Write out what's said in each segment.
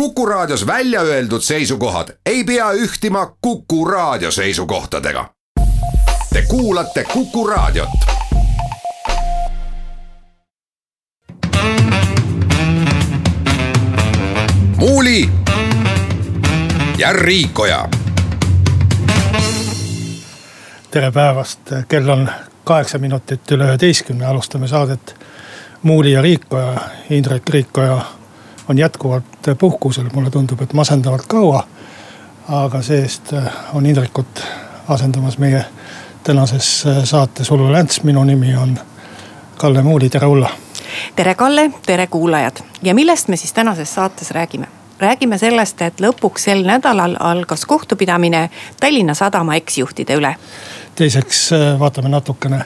Kuku Raadios välja öeldud seisukohad ei pea ühtima Kuku Raadio seisukohtadega. Te kuulate Kuku Raadiot. muuli ja Riikoja. tere päevast, kell on kaheksa minutit üle üheteistkümne, alustame saadet Muuli ja Riikoja, Indrek Riikoja on jätkuvalt puhkusel, mulle tundub, et masendavalt kaua. aga see-eest äh, on Indrekut asendamas meie tänases äh, saates Ullu Länts, minu nimi on Kalle Muuli, tere Ulla. tere Kalle, tere kuulajad ja millest me siis tänases saates räägime? räägime sellest, et lõpuks sel nädalal algas kohtupidamine Tallinna Sadama eksjuhtide üle. teiseks äh, vaatame natukene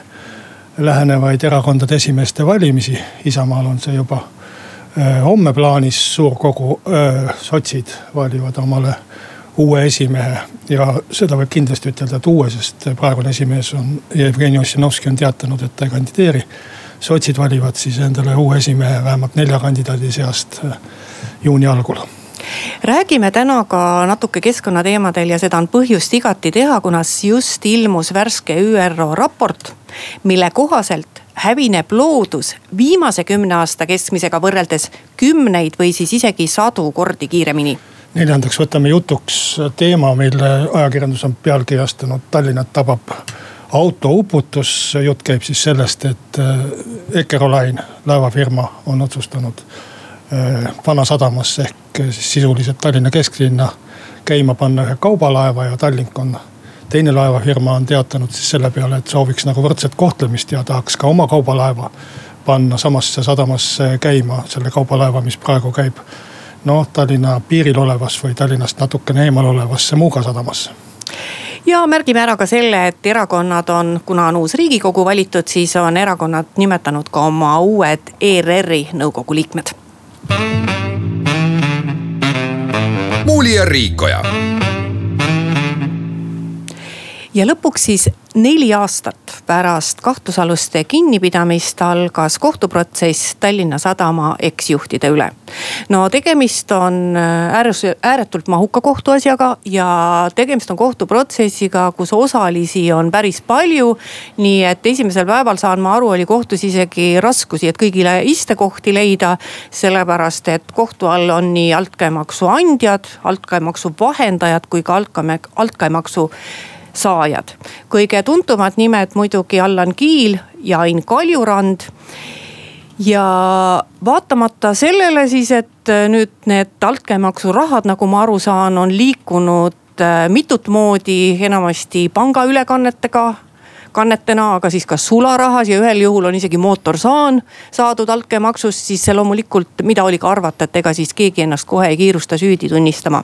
lähenevaid erakondade esimeeste valimisi, Isamaal on see juba homme plaanis suur kogu, äh, sotsid valivad omale uue esimehe ja seda võib kindlasti ütelda, et uue, sest praegune esimees on, Jevgeni Ossinovski on teatanud, et ta ei kandideeri. sotsid valivad siis endale uue esimehe vähemalt nelja kandidaadi seast äh, juuni algul räägime täna ka natuke keskkonnateemadel ja seda on põhjust igati teha, kuna just ilmus värske ÜRO raport, mille kohaselt hävineb loodus viimase kümne aasta keskmisega võrreldes kümneid või siis isegi sadu kordi kiiremini. neljandaks võtame jutuks teema, mille ajakirjandus on pealkirjastanud, Tallinnat tabab autouputus. jutt käib siis sellest, et äh, Eckerolain laevafirma on otsustanud äh, Vanasadamasse ehk siis sisuliselt Tallinna kesklinna käima panna ühe kaubalaeva ja Tallink on teine laevafirma on teatanud siis selle peale, et sooviks nagu võrdset kohtlemist ja tahaks ka oma kaubalaeva panna samasse sadamasse käima, selle kaubalaeva, mis praegu käib noh, Tallinna piiril olevas või Tallinnast natukene eemal olevasse Muuga sadamasse ja märgime ära ka selle, et erakonnad on, kuna on uus riigikogu valitud, siis on erakonnad nimetanud ka oma uued ERR-i nõukogu liikmed. muuli ja Riikoja ja lõpuks siis neli aastat pärast kahtlusaluste kinnipidamist algas kohtuprotsess Tallinna Sadama eksjuhtide üle. no tegemist on äh, äärus, ääretult mahuka kohtuasjaga ja tegemist on kohtuprotsessiga, kus osalisi on päris palju. nii et esimesel päeval saan ma aru, oli kohtus isegi raskusi, et kõigile istekohti leida. sellepärast, et kohtu all on nii altkäemaksu andjad, altkäemaksu vahendajad kui ka altkäemaksu saajad. kõige tuntumad nimed muidugi Allan Kiil ja Ain Kaljurand ja vaatamata sellele siis, et äh, nüüd need altkäemaksu rahad, nagu ma aru saan, on liikunud äh, mitut moodi, enamasti pangaülekannetega kannetena, aga siis ka sularahas ja ühel juhul on isegi mootorsaan saadud altkäemaksust, siis loomulikult, mida oli ka arvata, et ega siis keegi ennast kohe ei kiirusta süüdi tunnistama.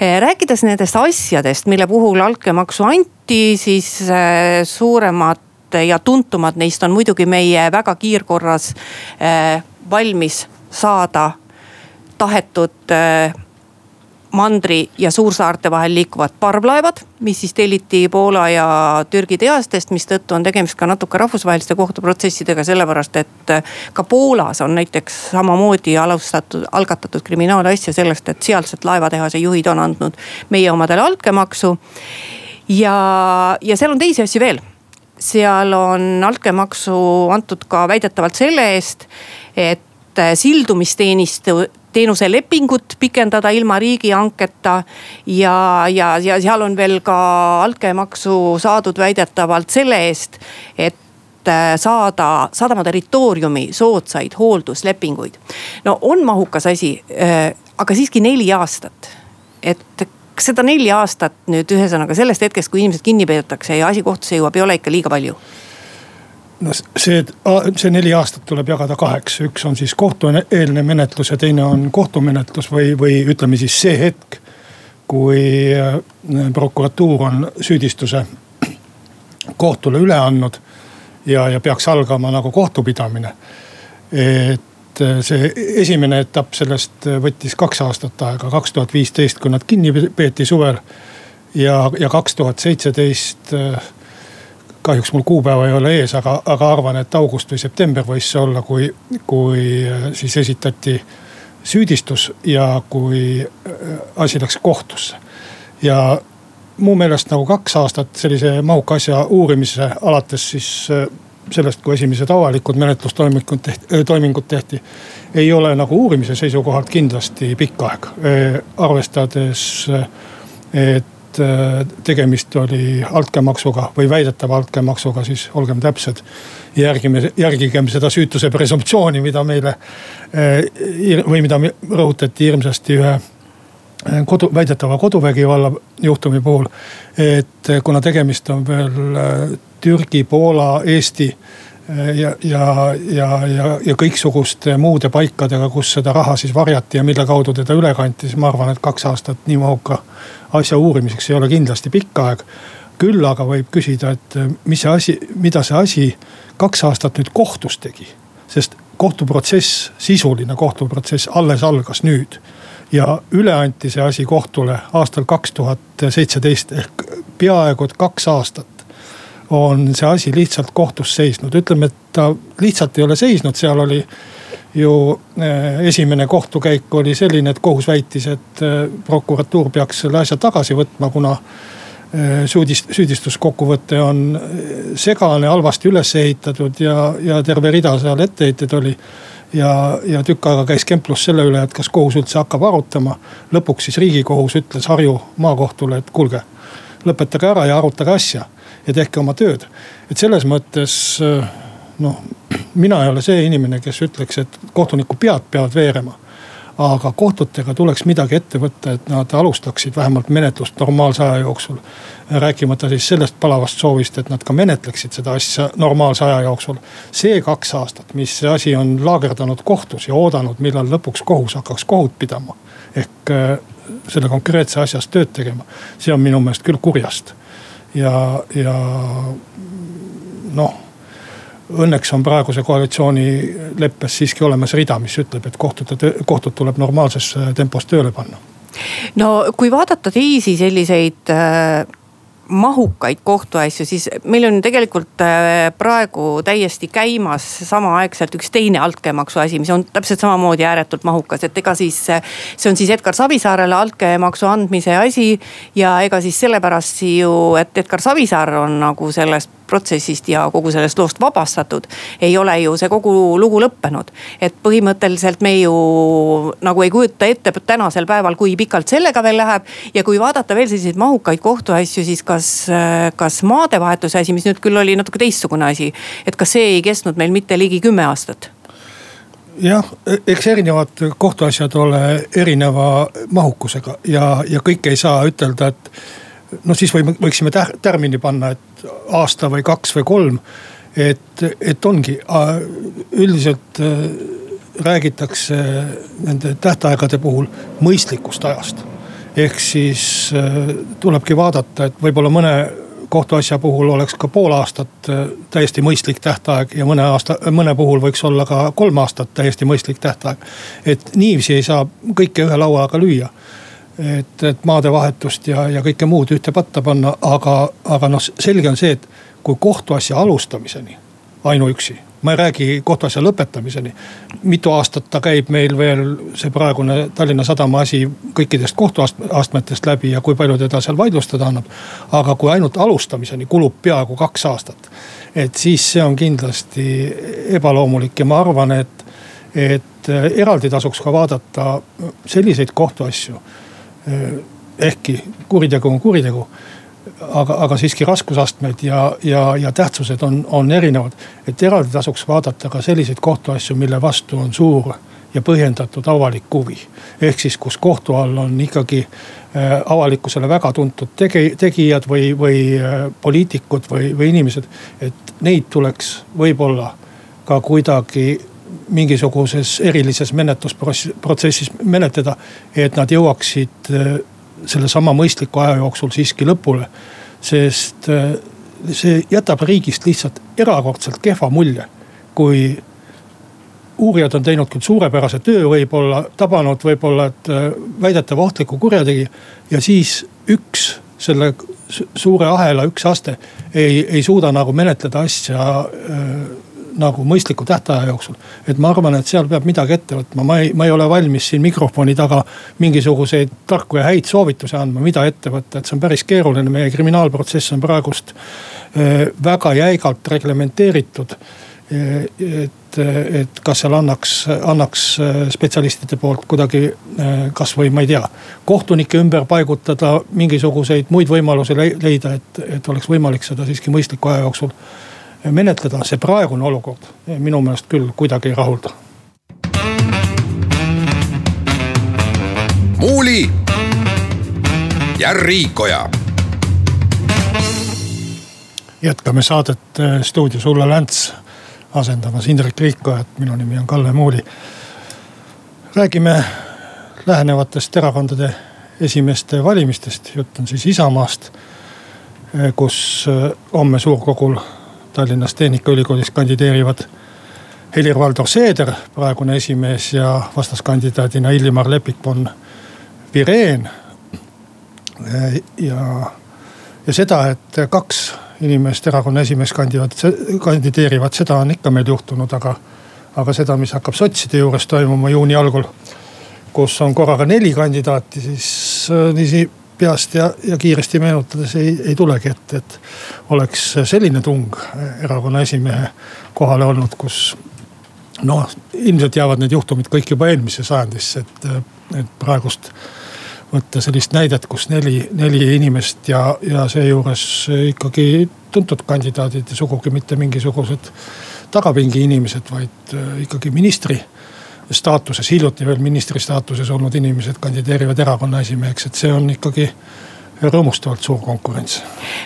Eh, rääkides nendest asjadest, mille puhul altkäemaksu anti, siis eh, suuremad ja tuntumad neist on muidugi meie väga kiirkorras eh, valmis saada tahetud mandri ja suursaarte vahel liikuvad parvlaevad, mis siis telliti Poola ja Türgi tehastest, mistõttu on tegemist ka natuke rahvusvaheliste kohtuprotsessidega, sellepärast et ka Poolas on näiteks samamoodi alustatud, algatatud kriminaalasja sellest, et sealsed laevatehase juhid on andnud meie omadele altkäemaksu. ja, ja seal on teisi asju veel seal on altkäemaksu antud ka väidetavalt selle eest, et sildumisteeniste, teenuse lepingut pikendada ilma riigihanketa. ja, ja, ja seal on veel ka altkäemaksu saadud väidetavalt selle eest, et äh, saada sadama territooriumi soodsaid hoolduslepinguid. no on mahukas asi, äh, aga siiski neli aastat. et kas seda nelja aastat nüüd ühesõnaga sellest hetkest, kui inimesed kinni peetakse ja asi kohtusse jõuab, ei ole ikka liiga palju? No see, see neli aastat tuleb jagada kaheks, üks on siis kohtueelne menetlus ja teine on kohtumenetlus või, või ütleme siis see hetk. kui äh, prokuratuur on süüdistuse kohtule üle andnud ja, ja peaks algama nagu kohtupidamine. et äh, see esimene etapp sellest võttis kaks aastat aega, kaks tuhat viisteist, kui nad kinni peeti suvel. ja, ja kaks tuhat seitseteist äh, kahjuks mul kuupäeva ei ole ees, aga, aga arvan, et august või september võis see olla, kui, kui äh, siis esitati süüdistus ja kui asi läks kohtusse. ja mu meelest nagu kaks aastat sellise mahuka asja uurimise alates siis sellest, kui esimesed avalikud menetlustoimingud tehti, toimingud tehti. ei ole nagu uurimise seisukohalt kindlasti pikk aeg, arvestades, et tegemist oli altkäemaksuga või väidetava altkäemaksuga, siis olgem täpsed. järgime, järgigem seda süütuse presumptsiooni, mida meile või mida rõhutati hirmsasti ühe kodu, väidetava koduvägivalla juhtumi puhul. et kuna tegemist on veel Türgi, Poola, Eesti ja, ja, ja, ja, ja kõiksuguste muude paikadega, kus seda raha siis varjati ja mille kaudu teda üle kanti, siis ma arvan, et kaks aastat nii mahuka asja uurimiseks ei ole kindlasti pikk aeg. küll aga võib küsida, et mis see asi, mida see asi kaks aastat nüüd kohtus tegi. sest kohtuprotsess, sisuline kohtuprotsess alles algas nüüd. ja üle anti see asi kohtule aastal kaks tuhat seitseteist ehk peaaegu et kaks aastat on see asi lihtsalt kohtus seisnud, ütleme, et ta lihtsalt ei ole seisnud, seal oli ju eh, esimene kohtukäik oli selline, et kohus väitis, et eh, prokuratuur peaks selle asja tagasi võtma, kuna eh, süüdist-, süüdistuskokkuvõte on segane, halvasti üles ehitatud ja, ja terve rida seal etteheiteid oli. ja, ja tükk aega käis kemplus selle üle, et kas kohus üldse hakkab arutama. lõpuks siis riigikohus ütles Harju maakohtule, et kuulge, lõpetage ära ja arutage asja ja tehke oma tööd. et selles mõttes noh, mina ei ole see inimene, kes ütleks, et kohtuniku pead peavad veerema aga kohtutega tuleks midagi ette võtta, et nad alustaksid vähemalt menetlust normaalse aja jooksul. rääkimata siis sellest palavast soovist, et nad ka menetleksid seda asja normaalse aja jooksul. see kaks aastat, mis see asi on laagerdanud kohtus ja oodanud, millal lõpuks kohus hakkaks kohut pidama. ehk äh, selle konkreetse asjas tööd tegema, see on minu meelest küll kurjast ja, ja noh õnneks on praeguse koalitsiooni leppes siiski olemas rida, mis ütleb, et kohtute, kohtud tuleb normaalses tempos tööle panna. no kui vaadata teisi selliseid äh, mahukaid kohtuasju, siis meil on tegelikult äh, praegu täiesti käimas samaaegselt üks teine altkäemaksu asi, mis on täpselt samamoodi ääretult mahukas, et ega siis. Äh, see on siis Edgar Savisaarele altkäemaksu andmise asi ja ega siis sellepärast ju, et Edgar Savisaar on nagu sellest protsessist ja kogu sellest loost vabastatud. ei ole ju see kogu lugu lõppenud. et põhimõtteliselt me ju nagu ei kujuta ette tänasel päeval, kui pikalt sellega veel läheb. ja kui vaadata veel selliseid mahukaid kohtuasju, siis kas, kas maadevahetuse asi, mis nüüd küll oli natuke teistsugune asi. et kas see ei kestnud meil mitte ligi kümme aastat? jah, eks erinevad kohtuasjad ole erineva mahukusega ja, ja kõike ei saa ütelda, et noh, siis võime, võiksime tärmini panna, et aasta või kaks või kolm. et, et ongi üldiselt äh, räägitakse nende tähtaegade puhul mõistlikust ajast. ehk siis äh, tulebki vaadata, et võib-olla mõne kohtuasja puhul oleks ka pool aastat äh, täiesti mõistlik tähtaeg ja mõne aasta, mõne puhul võiks olla ka kolm aastat täiesti mõistlik tähtaeg. et niiviisi ei saa kõike ühe lauaga lüüa et, et maadevahetust ja, ja kõike muud ühte patta panna, aga, aga noh, selge on see, et kui kohtuasja alustamiseni ainuüksi, ma ei räägi kohtuasja lõpetamiseni. mitu aastat ta käib meil veel see praegune Tallinna Sadama asi kõikidest kohtuastmetest läbi ja kui palju teda seal vaidlustada annab. aga kui ainult alustamiseni kulub peaaegu kaks aastat, et siis see on kindlasti ebaloomulik ja ma arvan, et, et eraldi tasuks ka vaadata selliseid kohtuasju ehkki kuritegu on kuritegu. aga, aga siiski raskusastmed ja, ja, ja tähtsused on, on erinevad. et eraldi tasuks vaadata ka selliseid kohtuasju, mille vastu on suur ja põhjendatud avalik huvi. ehk siis, kus kohtu all on ikkagi äh, avalikkusele väga tuntud tegi, tegijad või, või äh, poliitikud või, või inimesed. et neid tuleks võib-olla ka kuidagi mingisuguses erilises menetlusprotsessis menetleda. et nad jõuaksid äh, sellesama mõistliku aja jooksul siiski lõpule. sest äh, see jätab riigist lihtsalt erakordselt kehva mulje, kui uurijad on teinud küll suurepärase töö, võib-olla tabanud võib-olla, äh, väidetav ohtliku kurjategija ja siis üks selle suure ahela üks aste ei, ei suuda nagu menetleda asja nagu mõistliku tähtaja jooksul. et ma arvan, et seal peab midagi ette võtma, ma ei, ma ei ole valmis siin mikrofoni taga mingisuguseid tarku ja häid soovitusi andma, mida ette võtta, et see on päris keeruline, meie kriminaalprotsess on praegust väga jäigalt reglementeeritud. Et, et kas seal annaks, annaks spetsialistide poolt kuidagi kasvõi ma ei tea, kohtunikke ümber paigutada, mingisuguseid muid võimalusi leida, et, et oleks võimalik seda siiski mõistliku aja jooksul menetleda. see praegune olukord minu meelest küll kuidagi ei rahulda. muuli ja Riikoja jätkame saadet stuudios Ulla Länts asendamas Indrek Riikojat, minu nimi on Kalle Muuli. räägime lähenevatest erakondade esimeeste valimistest, jutt on siis Isamaast. kus homme suurkogul Tallinnas Tehnikaülikoolis kandideerivad Helir-Valdor Seeder, praegune esimees ja vastaskandidaadina Illimar Lepik von Vireen. ja, ja seda, et kaks inimest erakonna esimees kandidaat, kandideerivad, seda on ikka meil juhtunud, aga, aga seda, mis hakkab sotside juures toimuma juuni algul, kus on korraga neli kandidaati, siis äh, niiviisi peast ja, ja kiiresti meenutades ei, ei tulegi ette, et oleks selline tung erakonna esimehe kohale olnud, kus noh, ilmselt jäävad need juhtumid kõik juba eelmisse sajandisse, et, et praegust võtta sellist näidet, kus neli, neli inimest ja, ja seejuures ikkagi tuntud kandidaadid ja sugugi mitte mingisugused tagapingi inimesed, vaid ikkagi ministri staatuses, hiljuti veel ministri staatuses olnud inimesed kandideerivad erakonna esimeheks, et see on ikkagi rõõmustavalt suur konkurents.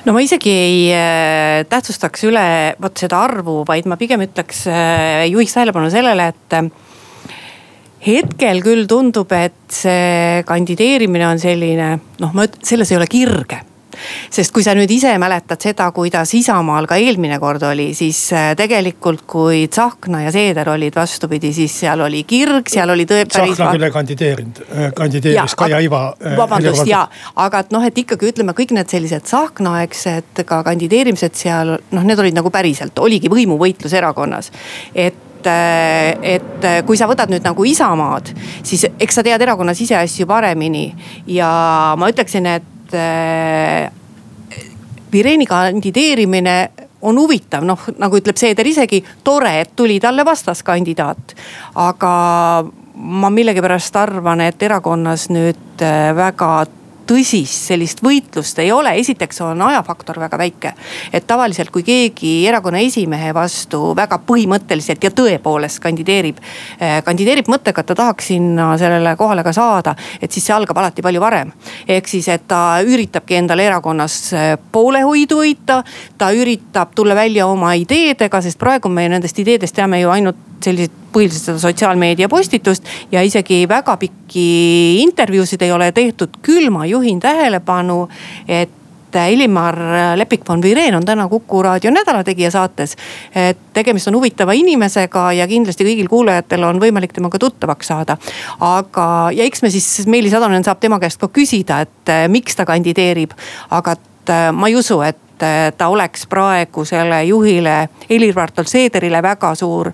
no ma isegi ei äh, tähtsustaks üle vot seda arvu, vaid ma pigem ütleks, äh, juhiks tähelepanu sellele, et hetkel küll tundub, et see kandideerimine on selline noh, ma ütlen, selles ei ole kirge sest kui sa nüüd ise mäletad seda, kuidas Isamaal ka eelmine kord oli, siis äh, tegelikult kui Tsahkna ja Seeder olid vastupidi, siis seal oli kirg, seal oli tõe. Tsahkna küll ei kandideerinud, äh, kandideeris Kaia Iva. Äh, vabandust ja, aga et noh, et ikkagi ütleme kõik need sellised Tsahkna-aegsed ka kandideerimised seal noh, need olid nagu päriselt, oligi võimuvõitlus erakonnas. et et, et kui sa võtad nüüd nagu Isamaad, siis eks sa tead erakonna siseasju paremini. ja ma ütleksin, et äh, Vireni kandideerimine on huvitav, noh nagu ütleb Seeder isegi, tore, et tuli talle vastaskandidaat. aga ma millegipärast arvan, et erakonnas nüüd äh, väga tõsist sellist võitlust ei ole, esiteks on ajafaktor väga väike. et tavaliselt, kui keegi erakonna esimehe vastu väga põhimõtteliselt ja tõepoolest kandideerib, eh, kandideerib mõttega, et ta tahaks sinna sellele kohale ka saada, et siis see algab alati palju varem. ehk siis, et ta üritabki endale erakonnas eh, poolehoidu hoida, ta üritab tulla välja oma ideedega, sest praegu me nendest ideedest teame ju ainult selliseid põhiliselt seda sotsiaalmeedia postitust ja isegi väga pikki intervjuusid ei ole tehtud, küll ma juhin tähelepanu, et Illimar Lepik von Vireen on täna Kuku raadio Nädalategija saates. et tegemist on huvitava inimesega ja kindlasti kõigil kuulajatel on võimalik temaga tuttavaks saada. aga, ja eks me siis, Meelis Atonen saab tema käest ka küsida, et eh, miks ta kandideerib. aga et eh, ma ei usu, et eh, ta oleks praegu selle juhile Helir-Valdor Seederile väga suur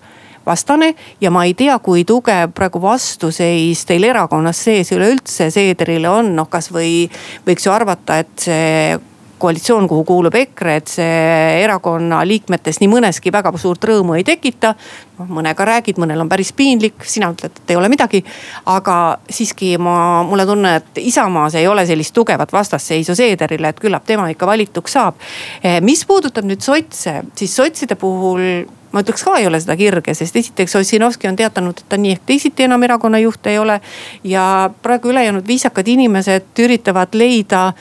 vastane ja ma ei tea, kui tugev praegu vastuseis teil erakonnas sees üleüldse Seederile on, noh kasvõi võiks ju arvata, et see koalitsioon, kuhu kuulub EKRE, et see erakonna liikmetes nii mõneski väga suurt rõõmu ei tekita. noh mõnega räägid, mõnel on päris piinlik, sina ütled, et ei ole midagi. aga siiski ma, mulle tunne, et Isamaas ei ole sellist tugevat vastasseisu Seederile, et küllap tema ikka valituks saab. Eh, mis puudutab nüüd sotse, siis sotside puhul ma ütleks ka ei ole seda kirge, sest esiteks Ossinovski on teatanud, et ta nii ehk teisiti enam erakonna juht ei ole. ja praegu ülejäänud viisakad inimesed üritavad leida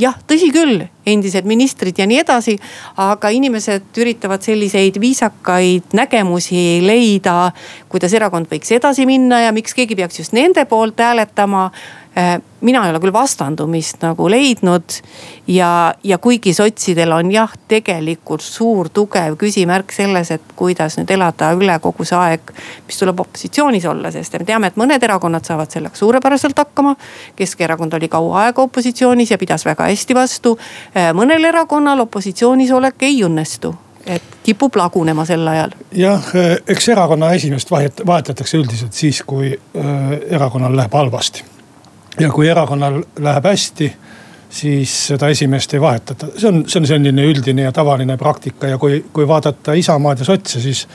jah, tõsi küll, endised ministrid ja nii edasi. aga inimesed üritavad selliseid viisakaid nägemusi leida, kuidas erakond võiks edasi minna ja miks keegi peaks just nende poolt hääletama mina ei ole küll vastandumist nagu leidnud ja, ja kuigi sotsidel on jah, tegelikult suur tugev küsimärk selles, et kuidas nüüd elada üle kogu see aeg, mis tuleb opositsioonis olla, sest me teame, et mõned erakonnad saavad selleks suurepäraselt hakkama. Keskerakond oli kaua aega opositsioonis ja pidas väga hästi vastu. Äh, mõnel erakonnal opositsioonis olek ei õnnestu et kipub lagunema sel ajal. jah, eks erakonna esimeest vahet-, vahetatakse üldiselt siis, kui äh, erakonnal läheb halvasti. Ja kui erakonnal läheb hästi, siis seda esimeest ei vahetata, see on, see on selline üldine ja tavaline praktika ja kui, kui vaadata Isamaad ja sotse, siis,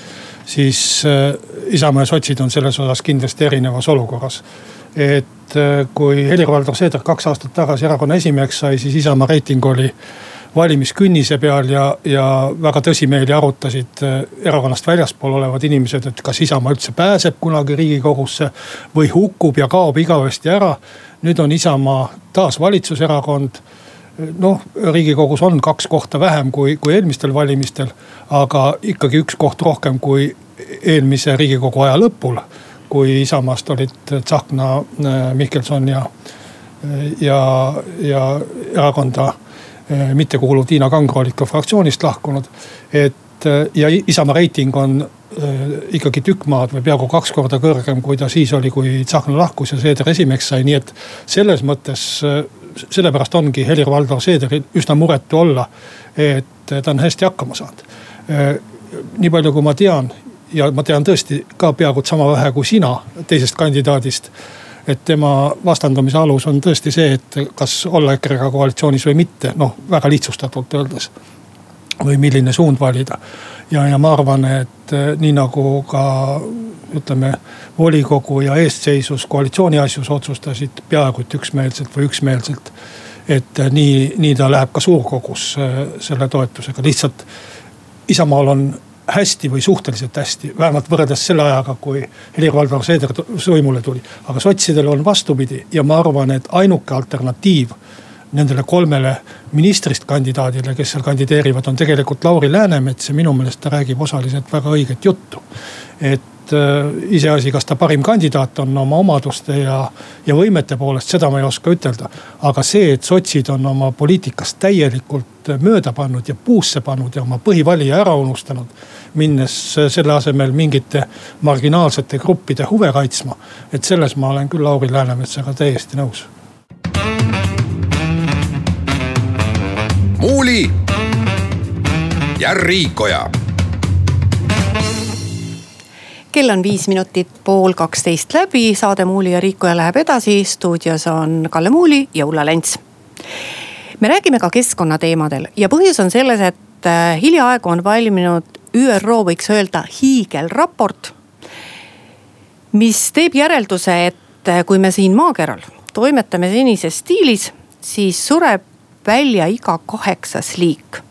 siis äh, Isamaa ja sotsid on selles osas kindlasti erinevas olukorras. Et äh, kui Helir-Valdor Seeder kaks aastat tagasi erakonna esimeheks sai, siis Isamaa reiting oli valimiskünnise peal ja, ja väga tõsimeeli arutasid äh, erakonnast väljaspool olevad inimesed, et kas Isamaa üldse pääseb kunagi riigikogusse või hukkub ja kaob igavesti ära. nüüd on Isamaa taas valitsuserakond noh, riigikogus on kaks kohta vähem kui, kui eelmistel valimistel, aga ikkagi üks koht rohkem kui eelmise riigikogu aja lõpul. kui Isamaast olid Tsahkna, äh, Mihkelson ja, ja, ja erakonda mittekuuluv Tiina Kangro olid ka fraktsioonist lahkunud. et äh, ja Isamaa reiting on äh, ikkagi tükk maad või peaaegu kaks korda kõrgem, kui ta siis oli, kui Tsahkna lahkus ja Seeder esimeheks sai, nii et selles mõttes sellepärast ongi Helir-Valdor Seederil üsna muretu olla, et ta on hästi hakkama saanud. nii palju, kui ma tean ja ma tean tõesti ka peaaegu sama vähe kui sina teisest kandidaadist et tema vastandamise alus on tõesti see, et kas olla EKRE-ga koalitsioonis või mitte, noh väga lihtsustatult öeldes. või milline suund valida. ja, ja ma arvan, et eh, nii nagu ka ütleme volikogu ja eestseisus koalitsiooni asjus otsustasid peaaegu et üksmeelselt või üksmeelselt. et eh, nii, nii ta läheb ka suurkogus eh, selle toetusega, lihtsalt Isamaal on hästi või suhteliselt hästi, vähemalt võrreldes selle ajaga, kui Helir-Valdor Seeder võimule tuli. aga sotsidel on vastupidi ja ma arvan, et ainuke alternatiiv nendele kolmele ministrist kandidaadile, kes seal kandideerivad, on tegelikult Lauri Läänemets ja minu meelest ta räägib osaliselt väga õiget juttu. et äh, iseasi, kas ta parim kandidaat on oma omaduste ja, ja võimete poolest, seda ma ei oska ütelda. aga see, et sotsid on oma poliitikast täielikult mööda pannud ja puusse pannud ja oma põhivalija ära unustanud minnes selle asemel mingite marginaalsete gruppide huve kaitsma. et selles ma olen küll Lauri Läänemetsaga täiesti nõus. muuli ja Riikoja kell on viis minutit pool kaksteist läbi, saade Muuli ja Riikoja läheb edasi, stuudios on Kalle Muuli ja Ulla Lents. me räägime ka keskkonnateemadel ja põhjus on selles, et äh, hiljaaegu on valminud ÜRO võiks öelda hiigelraport. mis teeb järelduse, et kui me siin maakeral toimetame senises stiilis, siis sureb välja iga kaheksas liik.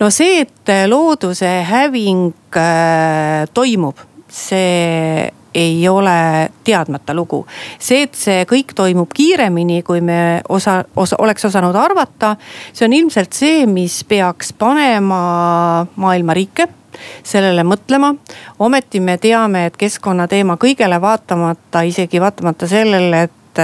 no see, et looduse häving äh, toimub, see ei ole teadmata lugu. see, et see kõik toimub kiiremini, kui me osa, osa, oleks osanud arvata, see on ilmselt see, mis peaks panema maailma riike sellele mõtlema. ometi me teame, et keskkonnateema kõigele vaatamata, isegi vaatamata sellele, et,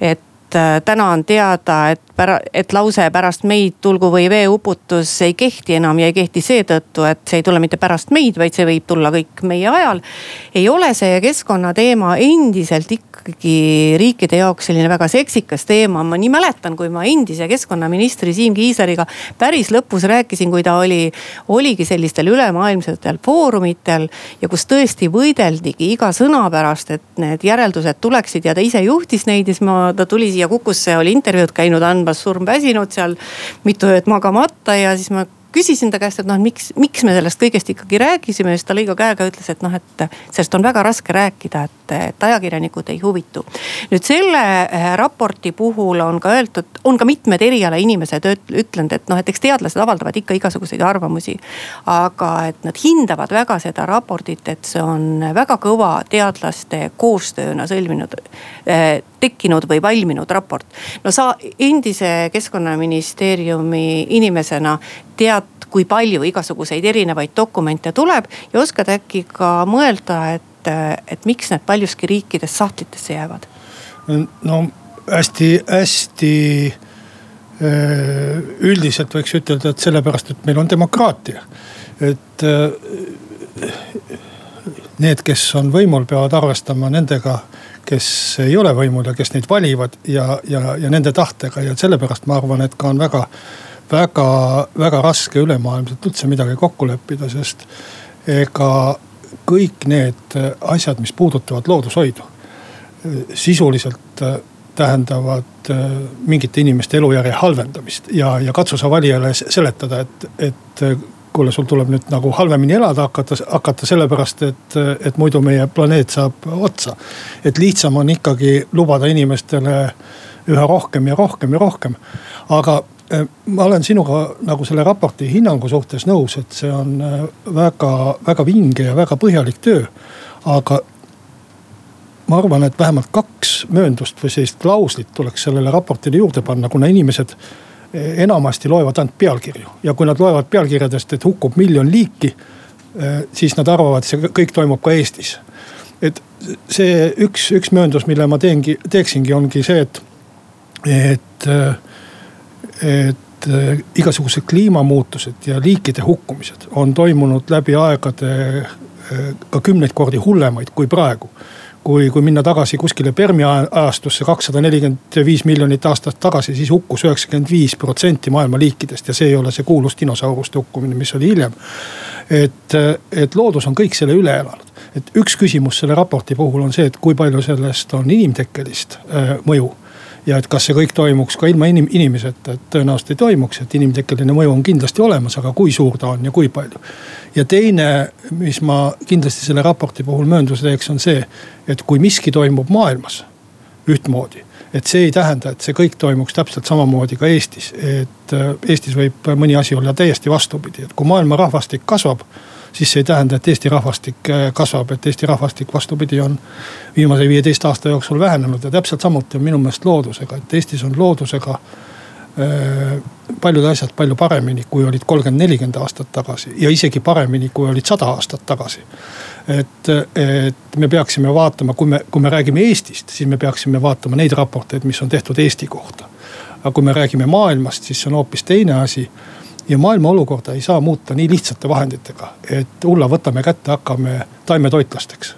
et täna on teada, et pära-, et lause pärast meid tulgu või veeuputus ei kehti enam ja ei kehti seetõttu, et see ei tule mitte pärast meid, vaid see võib tulla kõik meie ajal. ei ole see keskkonnateema endiselt ikkagi riikide jaoks selline väga seksikas teema. ma nii mäletan, kui ma endise keskkonnaministri Siim Kiisleriga päris lõpus rääkisin, kui ta oli, oligi sellistel ülemaailmsetel foorumitel. ja kus tõesti võideldigi iga sõna pärast, et need järeldused tuleksid ja ta ise juhtis neid ja siis ma, ta tuli siia Kukusse, oli intervjuud käinud andmas umbes surmväsinud seal, mitu ööd magamata ja siis ma küsisin ta käest, et noh, miks, miks me sellest kõigest ikkagi rääkisime, siis ta lõi ka käega, ütles, et noh, et sellest on väga raske rääkida, et, et ajakirjanikud ei huvitu. nüüd selle eh, raporti puhul on ka öeldud, on ka mitmed erialainimesed ütlenud, et noh, et eks teadlased avaldavad ikka igasuguseid arvamusi. aga et nad hindavad väga seda raportit, et see on väga kõva teadlaste koostööna sõlminud eh, tekkinud või valminud raport. no sa endise keskkonnaministeeriumi inimesena tead, kui palju igasuguseid erinevaid dokumente tuleb ja oskad äkki ka mõelda, et, et miks need paljuski riikides sahtlitesse jäävad? no hästi-hästi äh, üldiselt võiks ütelda, et sellepärast, et meil on demokraatia. et äh, need, kes on võimul, peavad arvestama nendega, kes ei ole võimul ja kes neid valivad ja, ja, ja nende tahtega ja sellepärast ma arvan, et ka on väga väga, väga raske ülemaailmselt üldse midagi kokku leppida, sest ega kõik need asjad, mis puudutavad loodushoidu, sisuliselt tähendavad mingite inimeste elujärje halvendamist ja, ja katsu sa valijale seletada, et, et kuule, sul tuleb nüüd nagu halvemini elada hakata, hakata sellepärast, et, et muidu meie planeet saab otsa. et lihtsam on ikkagi lubada inimestele üha rohkem ja rohkem ja rohkem. aga ma olen sinuga nagu selle raporti hinnangu suhtes nõus, et see on eh, väga, väga vinge ja väga põhjalik töö. aga ma arvan, et vähemalt kaks mööndust või sellist klauslit tuleks sellele raportile juurde panna, kuna inimesed enamasti loevad ainult pealkirju ja kui nad loevad pealkirjadest, et hukkub miljon liiki, siis nad arvavad, see kõik toimub ka Eestis. et see üks, üks mööndus, mille ma teengi, teeksingi, ongi see, et, et, et igasugused kliimamuutused ja liikide hukkumised on toimunud läbi aegade eh, ka kümneid kordi hullemaid kui praegu. Kui, kui minna tagasi kuskile Permi ajastusse kakssada nelikümmend viis miljonit aastat tagasi, siis hukkus üheksakümmend viis protsenti maailma liikidest ja see ei ole see kuulus dinosauruste hukkumine, mis oli hiljem. et, et loodus on kõik selle üle elanud, et üks küsimus selle raporti puhul on see, et kui palju sellest on inimtekkelist äh, mõju ja et kas see kõik toimuks ka ilma inim-, inimeseta, et tõenäoliselt ei toimuks, et inimtekkeline mõju on kindlasti olemas, aga kui suur ta on ja kui palju. ja teine, mis ma kindlasti selle raporti puhul möönduse teeks, on see, et kui miski toimub maailmas ühtmoodi et see ei tähenda, et see kõik toimuks täpselt samamoodi ka Eestis, et Eestis võib mõni asi olla täiesti vastupidi, et kui maailma rahvastik kasvab siis see ei tähenda, et Eesti rahvastik äh, kasvab, et Eesti rahvastik vastupidi on viimase viieteist aasta jooksul vähenenud ja täpselt samuti on minu meelest loodusega, et Eestis on loodusega äh, paljud asjad palju paremini, kui olid kolmkümmend, nelikümmend aastat tagasi ja isegi paremini, kui olid sada aastat tagasi. et, et me peaksime vaatama, kui me, kui me räägime Eestist, siis me peaksime vaatama neid raporteid, mis on tehtud Eesti kohta. aga kui me räägime maailmast, siis see on hoopis teine asi ja maailma olukorda ei saa muuta nii lihtsate vahenditega, et hulla võtame kätte, hakkame taimetoitlasteks.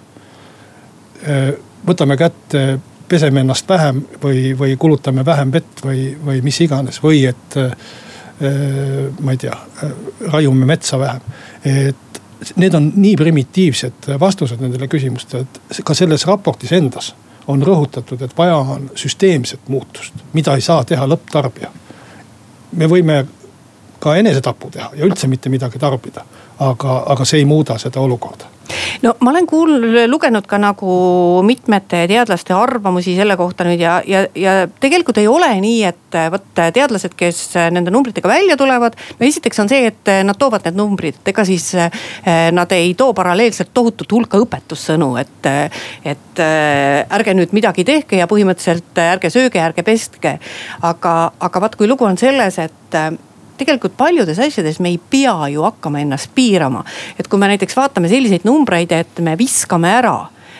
võtame kätte, peseme ennast vähem või, või kulutame vähem vett või, või mis iganes või et ma ei tea, raiume metsa vähem. et need on nii primitiivsed vastused nendele küsimustele, et ka selles raportis endas on rõhutatud, et vaja on süsteemset muutust, mida ei saa teha lõpptarbija. me võime ka enesetapu teha ja üldse mitte midagi tarbida. aga, aga see ei muuda seda olukorda no ma olen kuulnud, lugenud ka nagu mitmete teadlaste arvamusi selle kohta nüüd ja, ja, ja tegelikult ei ole nii, et vot teadlased, kes nende numbritega välja tulevad. no esiteks on see, et nad toovad need numbrid, ega siis eh, nad ei too paralleelselt tohutut hulka õpetussõnu, et. et eh, ärge nüüd midagi tehke ja põhimõtteliselt ärge sööge, ärge pestke. aga, aga vaat kui lugu on selles, et tegelikult paljudes asjades me ei pea ju hakkama ennast piirama. et kui me näiteks vaatame selliseid numbreid, et me viskame ära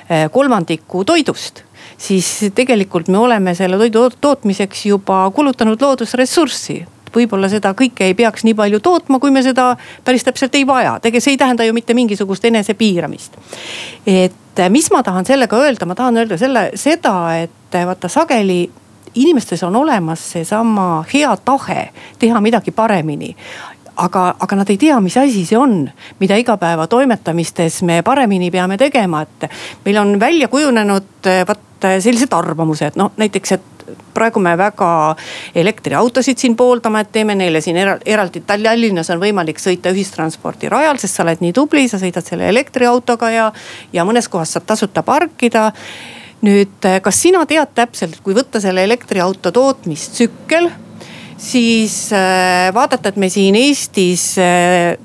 eh, kolmandiku toidust siis tegelikult me oleme selle toidu tootmiseks juba kulutanud loodusressurssi võib-olla seda kõike ei peaks nii palju tootma, kui me seda päris täpselt ei vaja. tegelikult see ei tähenda ju mitte mingisugust enesepiiramist. et mis ma tahan sellega öelda, ma tahan öelda selle, seda, et vaata sageli inimestes on olemas seesama hea tahe teha midagi paremini. Aga, aga nad ei tea, mis asi see on, mida igapäevatoimetamistes me paremini peame tegema, et meil on välja kujunenud vaat sellised arvamused, noh näiteks, et praegu me väga elektriautosid siin pooldame, et teeme neile siin eraldi, Tallinnas on võimalik sõita ühistranspordirajal, sest sa oled nii tubli, sa sõidad selle elektriautoga ja, ja mõnes kohas saab tasuta parkida nüüd, eh, kas sina tead täpselt, kui võtta selle elektriauto tootmistsükkel, siis äh, vaadata, et me siin Eestis äh,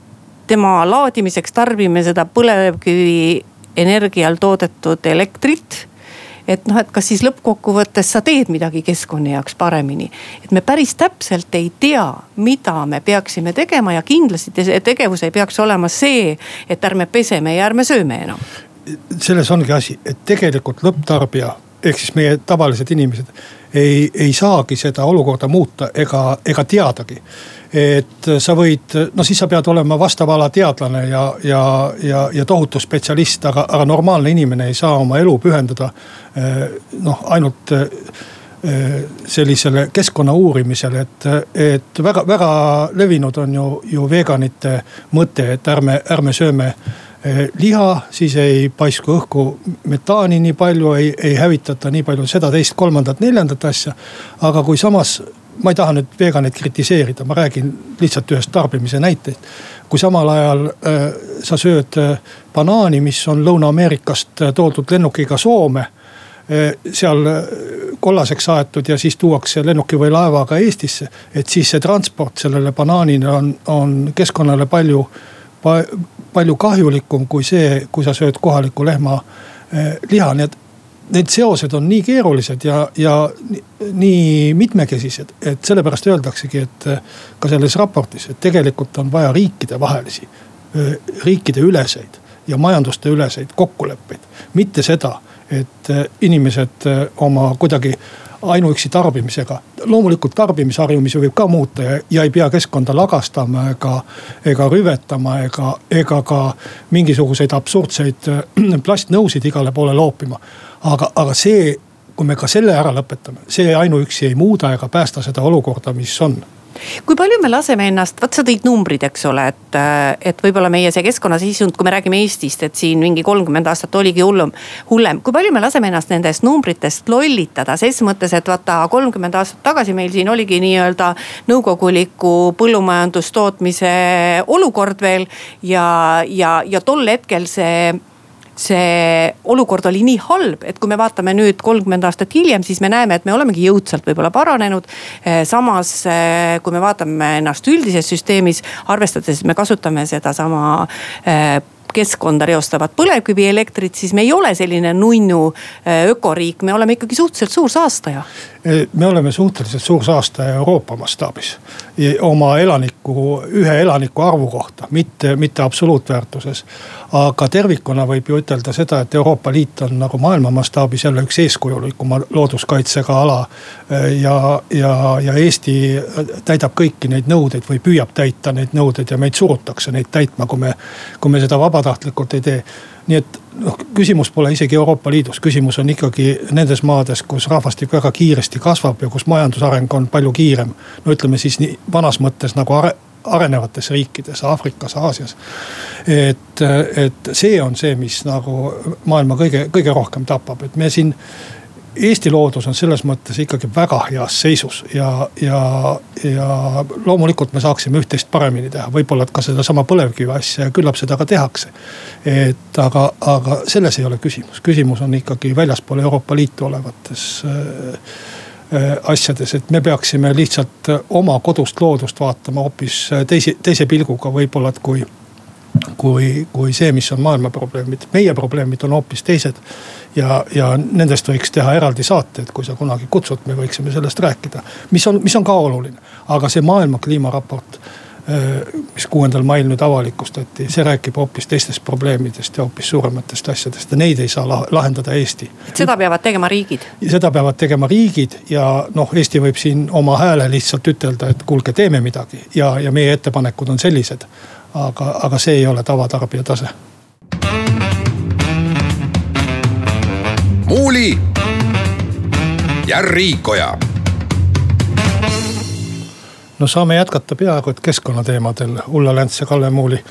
tema laadimiseks tarbime seda põlevkivi energial toodetud elektrit et noh, et kas siis lõppkokkuvõttes sa teed midagi keskkonna jaoks paremini. et me päris täpselt ei tea, mida me peaksime tegema ja kindlasti tegevus ei peaks olema see, et ärme peseme ja ärme sööme enam selles ongi asi, et tegelikult lõpptarbija ehk siis meie tavalised inimesed ei, ei saagi seda olukorda muuta ega, ega teadagi. et sa võid, no siis sa pead olema vastava ala teadlane ja, ja, ja, ja tohutu spetsialist, aga, aga normaalne inimene ei saa oma elu pühendada eh, noh, ainult eh, sellisele keskkonna uurimisele, et, et väga-väga levinud on ju, ju veganite mõte, et ärme, ärme sööme liha, siis ei paisku õhku metaani nii palju, ei, ei hävitata nii palju seda, teist, kolmandat, neljandat asja. aga kui samas, ma ei taha nüüd veganeid kritiseerida, ma räägin lihtsalt ühest tarbimise näitest. kui samal ajal äh, sa sööd äh, banaani, mis on Lõuna-Ameerikast äh, toodud lennukiga Soome äh, seal kollaseks aetud ja siis tuuakse lennuki või laevaga Eestisse. et siis see transport sellele banaanile on, on keskkonnale palju palju kahjulikum kui see, kui sa sööd kohaliku lehma eh, liha, nii et need seosed on nii keerulised ja, ja nii mitmekesised, et sellepärast öeldaksegi, et eh, ka selles raportis, et tegelikult on vaja riikidevahelisi, eh, riikide üleseid ja majanduste üleseid kokkuleppeid. mitte seda, et inimesed oma kuidagi ainuüksi tarbimisega. loomulikult tarbimisharjumusi võib ka muuta ja, ja ei pea keskkonda lagastama ega, ega rüvetama ega, ega ka mingisuguseid absurdseid äh, plastnõusid igale poole loopima. aga, aga see, kui me ka selle ära lõpetame, see ainuüksi ei muuda ega päästa seda olukorda, mis on kui palju me laseme ennast, vot sa tõid numbrid, eks ole, et, et võib-olla meie see keskkonnaseisund, kui me räägime Eestist, et siin mingi kolmkümmend aastat oligi hullum, hullem. kui palju me laseme ennast nendest numbritest lollitada, ses mõttes, et vaata kolmkümmend aastat tagasi meil siin oligi nii-öelda nõukoguliku põllumajandustootmise olukord veel ja, ja, ja tol hetkel see see olukord oli nii halb, et kui me vaatame nüüd kolmkümmend aastat hiljem, siis me näeme, et me olemegi jõudsalt võib-olla paranenud. Eh, samas, eh, kui me vaatame ennast üldises süsteemis, arvestades, me kasutame sedasama eh, keskkonda reostavat põlevkivielektrit, siis me ei ole selline nunnu ökoriik, me oleme ikkagi suhteliselt suur saastaja me oleme suhteliselt suur saastaja Euroopa mastaabis. oma elaniku, ühe elaniku arvu kohta, mitte, mitte absoluutväärtuses. aga tervikuna võib ju ütelda seda, et Euroopa Liit on nagu maailma mastaabis jälle üks eeskujulikuma looduskaitsega ala. ja, ja, ja Eesti täidab kõiki neid nõudeid või püüab täita neid nõudeid ja meid surutakse neid täitma, kui me, kui me seda vabatahtlikult ei tee nii et noh, küsimus pole isegi Euroopa Liidus, küsimus on ikkagi nendes maades, kus rahvastik väga kiiresti kasvab ja kus majandusareng on palju kiirem. no ütleme siis nii vanas mõttes nagu are, arenevates riikides, Aafrikas, Aasias. et, et see on see, mis nagu maailma kõige, kõige rohkem tapab, et me siin Eesti loodus on selles mõttes ikkagi väga heas seisus ja, ja, ja loomulikult me saaksime üht-teist paremini teha, võib-olla ka sedasama põlevkivi asja ja küllap seda ka tehakse. et aga, aga selles ei ole küsimus, küsimus on ikkagi väljaspool Euroopa Liitu olevates äh, äh, asjades, et me peaksime lihtsalt oma kodust loodust vaatama hoopis teise, teise pilguga võib-olla, et kui kui, kui see, mis on maailma probleemid. meie probleemid on hoopis teised. Ja, ja nendest võiks teha eraldi saate, et kui sa kunagi kutsud, me võiksime sellest rääkida. mis on, mis on ka oluline, aga see maailma kliimaraport mis kuuendal mail nüüd avalikustati, see räägib hoopis teistest probleemidest ja hoopis suurematest asjadest ja neid ei saa lahendada Eesti. seda peavad tegema riigid? seda peavad tegema riigid ja noh, Eesti võib siin oma hääle lihtsalt ütelda, et kuulge, teeme midagi ja, ja meie ettepanekud on sellised aga, aga see ei ole tavatarbija tase. Muuli ja Riikoja. no saame jätkata peaaegu et keskkonnateemadel, Ulla Länts ja Kalle Muuli.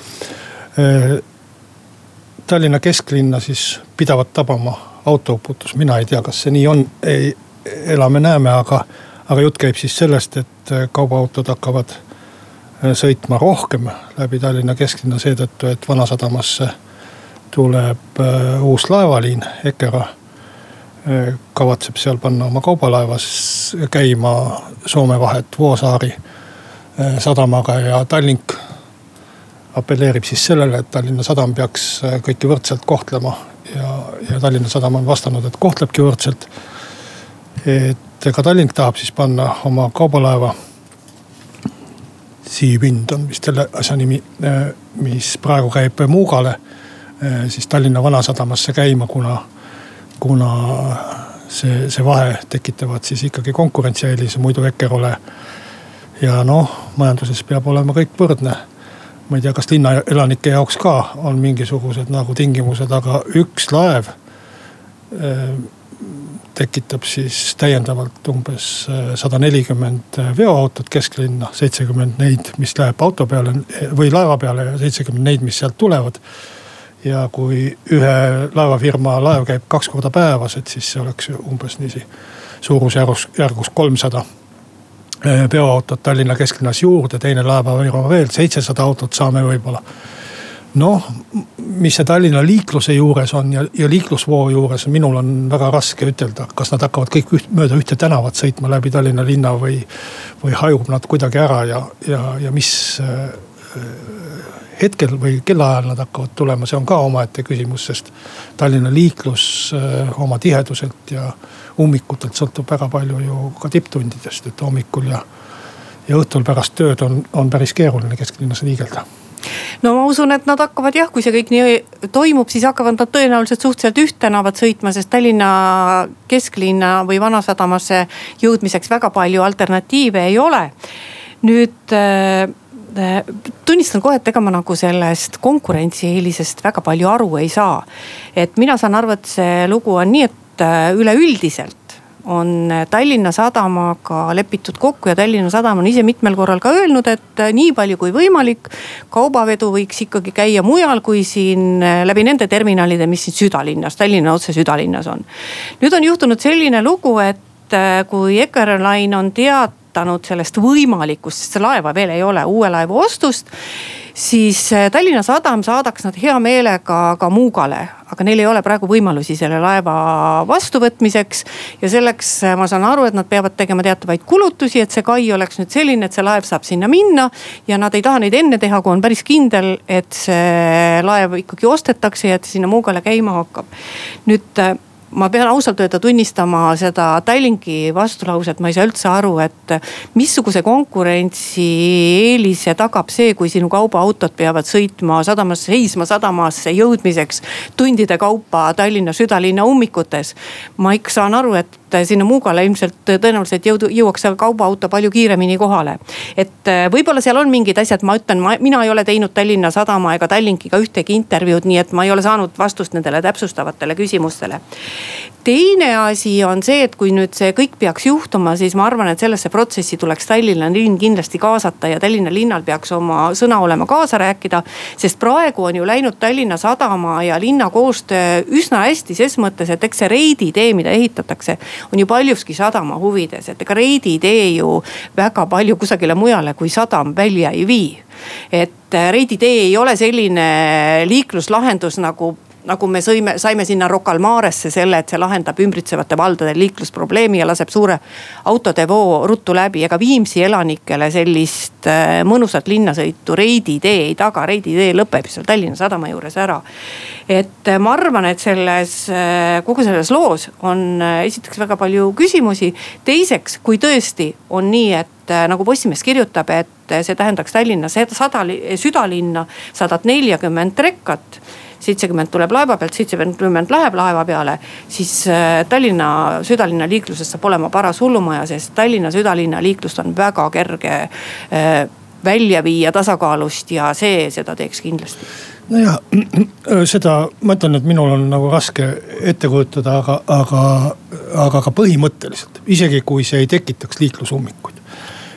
Tallinna kesklinna siis pidavat tabama autouputus, mina ei tea, kas see nii on, ei, elame-näeme, aga, aga jutt käib siis sellest, et kaubaautod hakkavad sõitma rohkem läbi Tallinna kesklinna seetõttu, et Vanasadamasse tuleb äh, uus laevaliin, äh, kavatseb seal panna oma kaubalaevas käima Soome vahet Vuosaari äh, sadamaga ja Tallink apelleerib siis sellele, et Tallinna Sadam peaks kõiki võrdselt kohtlema. ja, ja Tallinna Sadam on vastanud, et kohtlebki võrdselt. et ka Tallink tahab siis panna oma kaubalaeva Siipind on vist selle asja nimi, äh, mis praegu käib Muugale, siis Tallinna Vanasadamasse käima, kuna, kuna see, see vahe tekitavad siis ikkagi konkurentsieelise muidu Ekerole. ja noh, majanduses peab olema kõik võrdne. ma ei tea, kas linnaelanike jaoks ka on mingisugused nagu tingimused, aga üks laev äh, tekitab siis täiendavalt umbes sada nelikümmend veoautot kesklinna, seitsekümmend neid, mis läheb auto peale või laeva peale ja seitsekümmend neid, mis sealt tulevad ja kui ühe laevafirma laev käib kaks korda päevas, et siis see oleks umbes niiviisi suurusjärgus, järgus kolmsada veoautot Tallinna kesklinnas juurde, teine laevafirma veel, seitsesada autot saame võib-olla. Noh, mis see Tallinna liikluse juures on ja, ja liiklusvoo juures, minul on väga raske ütelda, kas nad hakkavad kõik üht, mööda ühte tänavat sõitma läbi Tallinna linna või, või hajub nad kuidagi ära ja, ja, ja mis äh, hetkel või kellaajal nad hakkavad tulema, see on ka omaette küsimus, sest Tallinna liiklus äh, oma tiheduselt ja ummikutelt sõltub väga palju ju ka tipptundidest, et hommikul ja, ja õhtul pärast tööd on, on päris keeruline kesklinnas liigelda no ma usun, et nad hakkavad jah, kui see kõik nii toimub, siis hakkavad nad tõenäoliselt suhteliselt üht tänavat sõitma, sest Tallinna kesklinna või Vanasadamasse jõudmiseks väga palju alternatiive ei ole. nüüd äh, tunnistan kohe, et ega ma nagu sellest konkurentsieelisest väga palju aru ei saa. et mina saan aru, et see lugu on nii, et äh, üleüldiselt on Tallinna Sadamaga lepitud kokku ja Tallinna Sadam on ise mitmel korral ka öelnud, et nii palju kui võimalik. kaubavedu võiks ikkagi käia mujal kui siin läbi nende terminalide, mis siin südalinnas, Tallinna otse südalinnas on. nüüd on juhtunud selline lugu, et kui Eckerline on teatanud sellest võimalikust, sest laeva veel ei ole, uue laeva ostust siis äh, Tallinna Sadam saadaks nad hea meelega ka Muugale, aga neil ei ole praegu võimalusi selle laeva vastuvõtmiseks. ja selleks äh, ma saan aru, et nad peavad tegema teatavaid kulutusi, et see kai oleks nüüd selline, et see laev saab sinna minna. ja nad ei taha neid enne teha, kui on päris kindel, et see laev ikkagi ostetakse ja et sinna Muugale käima hakkab. nüüd äh, ma pean ausalt öelda tunnistama seda Tallinki vastulauset, ma ei saa üldse aru, et missuguse konkurentsieelise tagab see, kui sinu kaubaautod peavad sõitma sadamasse, seisma sadamasse jõudmiseks tundide kaupa Tallinna südalinna ummikutes. ma ikka saan aru, et sinna Muugale ilmselt tõenäoliselt jõudu, jõuaks see kaubaauto palju kiiremini kohale. et äh, võib-olla seal on mingid asjad, ma ütlen, ma, mina ei ole teinud Tallinna Sadama ega Tallinkiga ühtegi intervjuud, nii et ma ei ole saanud vastust nendele täpsustavatele küsimustele teine asi on see, et kui nüüd see kõik peaks juhtuma, siis ma arvan, et sellesse protsessi tuleks Tallinna linn kindlasti kaasata ja Tallinna linnal peaks oma sõna olema kaasa rääkida. sest praegu on ju läinud Tallinna Sadama ja linna koostöö üsna hästi ses mõttes, et eks see Reidi tee, mida ehitatakse, on ju paljuski sadama huvides, et ega Reidi tee ju väga palju kusagile mujale kui sadam välja ei vii. Et Reidi tee ei ole selline liikluslahendus nagu nagu me sõime, saime sinna Rocca al Maresse selle, et see lahendab ümbritsevate valdade liiklusprobleemi ja laseb suure autode voo ruttu läbi. ega Viimsi elanikele sellist äh, mõnusat linnasõitu Reidi tee ei taga, Reidi tee lõpeb seal Tallinna sadama juures ära. et äh, ma arvan, et selles, äh, kogu selles loos on esiteks väga palju küsimusi. teiseks, kui tõesti on nii, et nagu Postimees kirjutab, et see tähendaks Tallinna sada, südalinna sadat neljakümmend trekkat seitsekümmend tuleb laeva pealt, seitsekümmend läheb laeva peale. siis äh, Tallinna südalinna liiklusest saab olema paras hullumaja, sest Tallinna südalinna liiklust on väga kerge äh, välja viia tasakaalust ja see seda teeks kindlasti nojah, seda ma ütlen, et minul on nagu raske ette kujutada, aga, aga, aga ka põhimõtteliselt, isegi kui see ei tekitaks liiklusummikuid.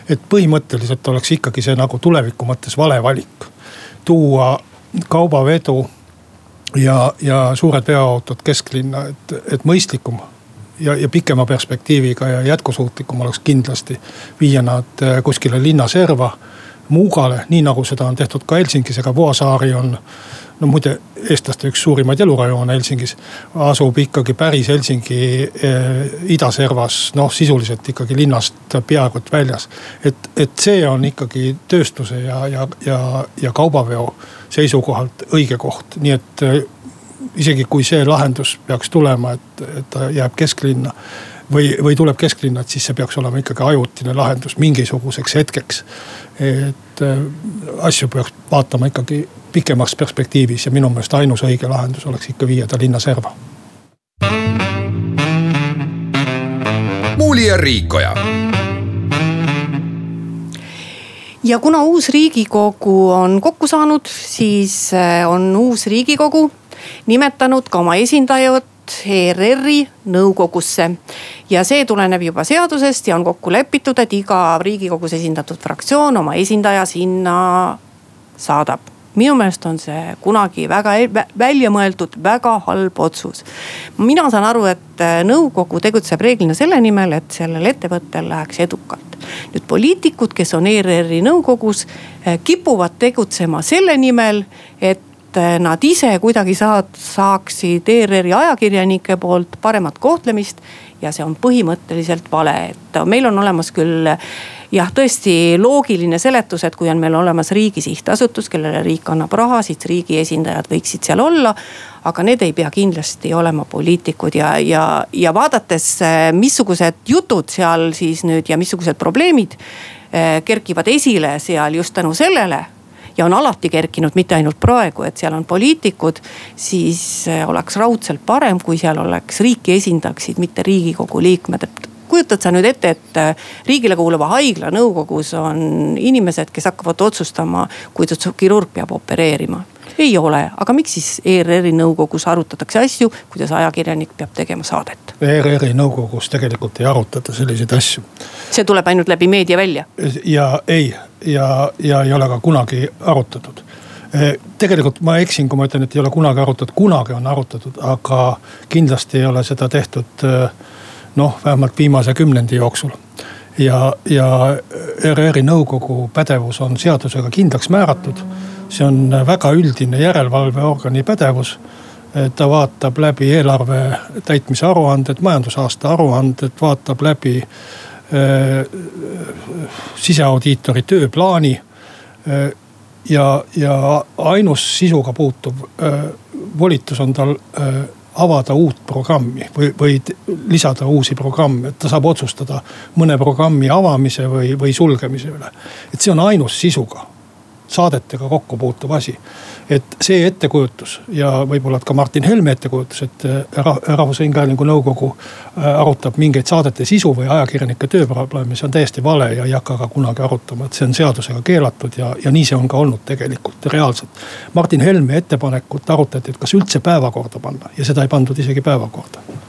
et põhimõtteliselt oleks ikkagi see nagu tuleviku mõttes vale valik. tuua kaubavedu ja, ja suured veoautod kesklinna, et, et mõistlikum ja, ja pikema perspektiiviga ja jätkusuutlikum oleks kindlasti viia nad eh, kuskile linnaserva. Muugale, nii nagu seda on tehtud ka Helsingis, ega Vuosaari on no muide, eestlaste üks suurimaid elurajoone Helsingis asub ikkagi päris Helsingi eh, idaservas, noh sisuliselt ikkagi linnast peaaegu et väljas. et, et see on ikkagi tööstuse ja, ja, ja, ja kaubaveo seisukohalt õige koht, nii et äh, isegi kui see lahendus peaks tulema, et, et ta jääb kesklinna või, või tuleb kesklinna, et siis see peaks olema ikkagi ajutine lahendus mingisuguseks hetkeks. et äh, asju peaks vaatama ikkagi pikemas perspektiivis ja minu meelest ainus õige lahendus oleks ikka viia ta linna serva. muuli ja Riikoja ja kuna uus riigikogu on kokku saanud, siis äh, on uus riigikogu nimetanud ka oma esindajad ERR-i nõukogusse. ja see tuleneb juba seadusest ja on kokku lepitud, et iga riigikogus esindatud fraktsioon oma esindaja sinna saadab minu meelest on see kunagi väga e-, välja mõeldud, väga halb otsus. mina saan aru, et äh, nõukogu tegutseb reeglina selle nimel, et sellel ettevõttel läheks edukalt. nüüd poliitikud, kes on ERR-i nõukogus, äh, kipuvad tegutsema selle nimel, et äh, nad ise kuidagi saad, saaksid ERR-i ajakirjanike poolt paremat kohtlemist. ja see on põhimõtteliselt vale, et meil on olemas küll jah, tõesti loogiline seletus, et kui on meil olemas riigi sihtasutus, kellele riik annab raha, siis riigi esindajad võiksid seal olla. aga need ei pea kindlasti olema poliitikud ja, ja, ja vaadates, eh, missugused jutud seal siis nüüd ja missugused probleemid eh, kerkivad esile seal just tänu sellele ja on alati kerkinud, mitte ainult praegu, et seal on poliitikud, siis eh, oleks raudselt parem, kui seal oleks riiki esindaksid mitte riigikogu liikmed, et kujutad sa nüüd ette, et äh, riigile kuuluva haigla nõukogus on inimesed, kes hakkavad otsustama, kuidas kirurg peab opereerima? ei ole, aga miks siis ERR-i nõukogus arutatakse asju, kuidas ajakirjanik peab tegema saadet? ERR-i nõukogus tegelikult ei arutata selliseid asju. see tuleb ainult läbi meedia välja? ja ei, ja, ja ei ole ka kunagi arutatud e, tegelikult ma eksin, kui ma ütlen, et ei ole kunagi arutatud, kunagi on arutatud, aga kindlasti ei ole seda tehtud äh, noh, vähemalt viimase kümnendi jooksul. ja, ja ERR-i nõukogu pädevus on seadusega kindlaks määratud. see on väga üldine järelevalveorgani pädevus. ta vaatab läbi eelarve täitmise aruanded, majandusaasta aruanded, vaatab läbi äh, siseaudiitori tööplaani äh, ja, ja ainus sisuga puutuv äh, volitus on tal äh, avada uut programmi või, või lisada uusi programme, et ta saab otsustada mõne programmi avamise või, või sulgemise üle. et see on ainus sisuga saadetega kokku puutuv asi. et see ettekujutus ja võib-olla ka Martin Helme ettekujutus, et äh, Rahvusringhäälingu nõukogu äh, arutab mingeid saadete sisu või ajakirjanike tööprobleeme, see on täiesti vale ja ei hakka ka kunagi arutama, et see on seadusega keelatud ja, ja nii see on ka olnud tegelikult reaalselt. Martin Helme ettepanekut arutati, et kas üldse päevakorda panna ja seda ei pandud isegi päevakorda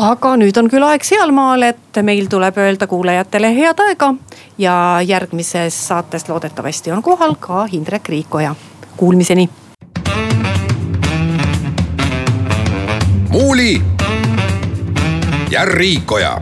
aga nüüd on küll aeg sealmaal, et meil tuleb öelda kuulajatele head aega ja järgmises saates loodetavasti on kohal ka Indrek Riikoja. Kuulmiseni. muuli ja Riikoja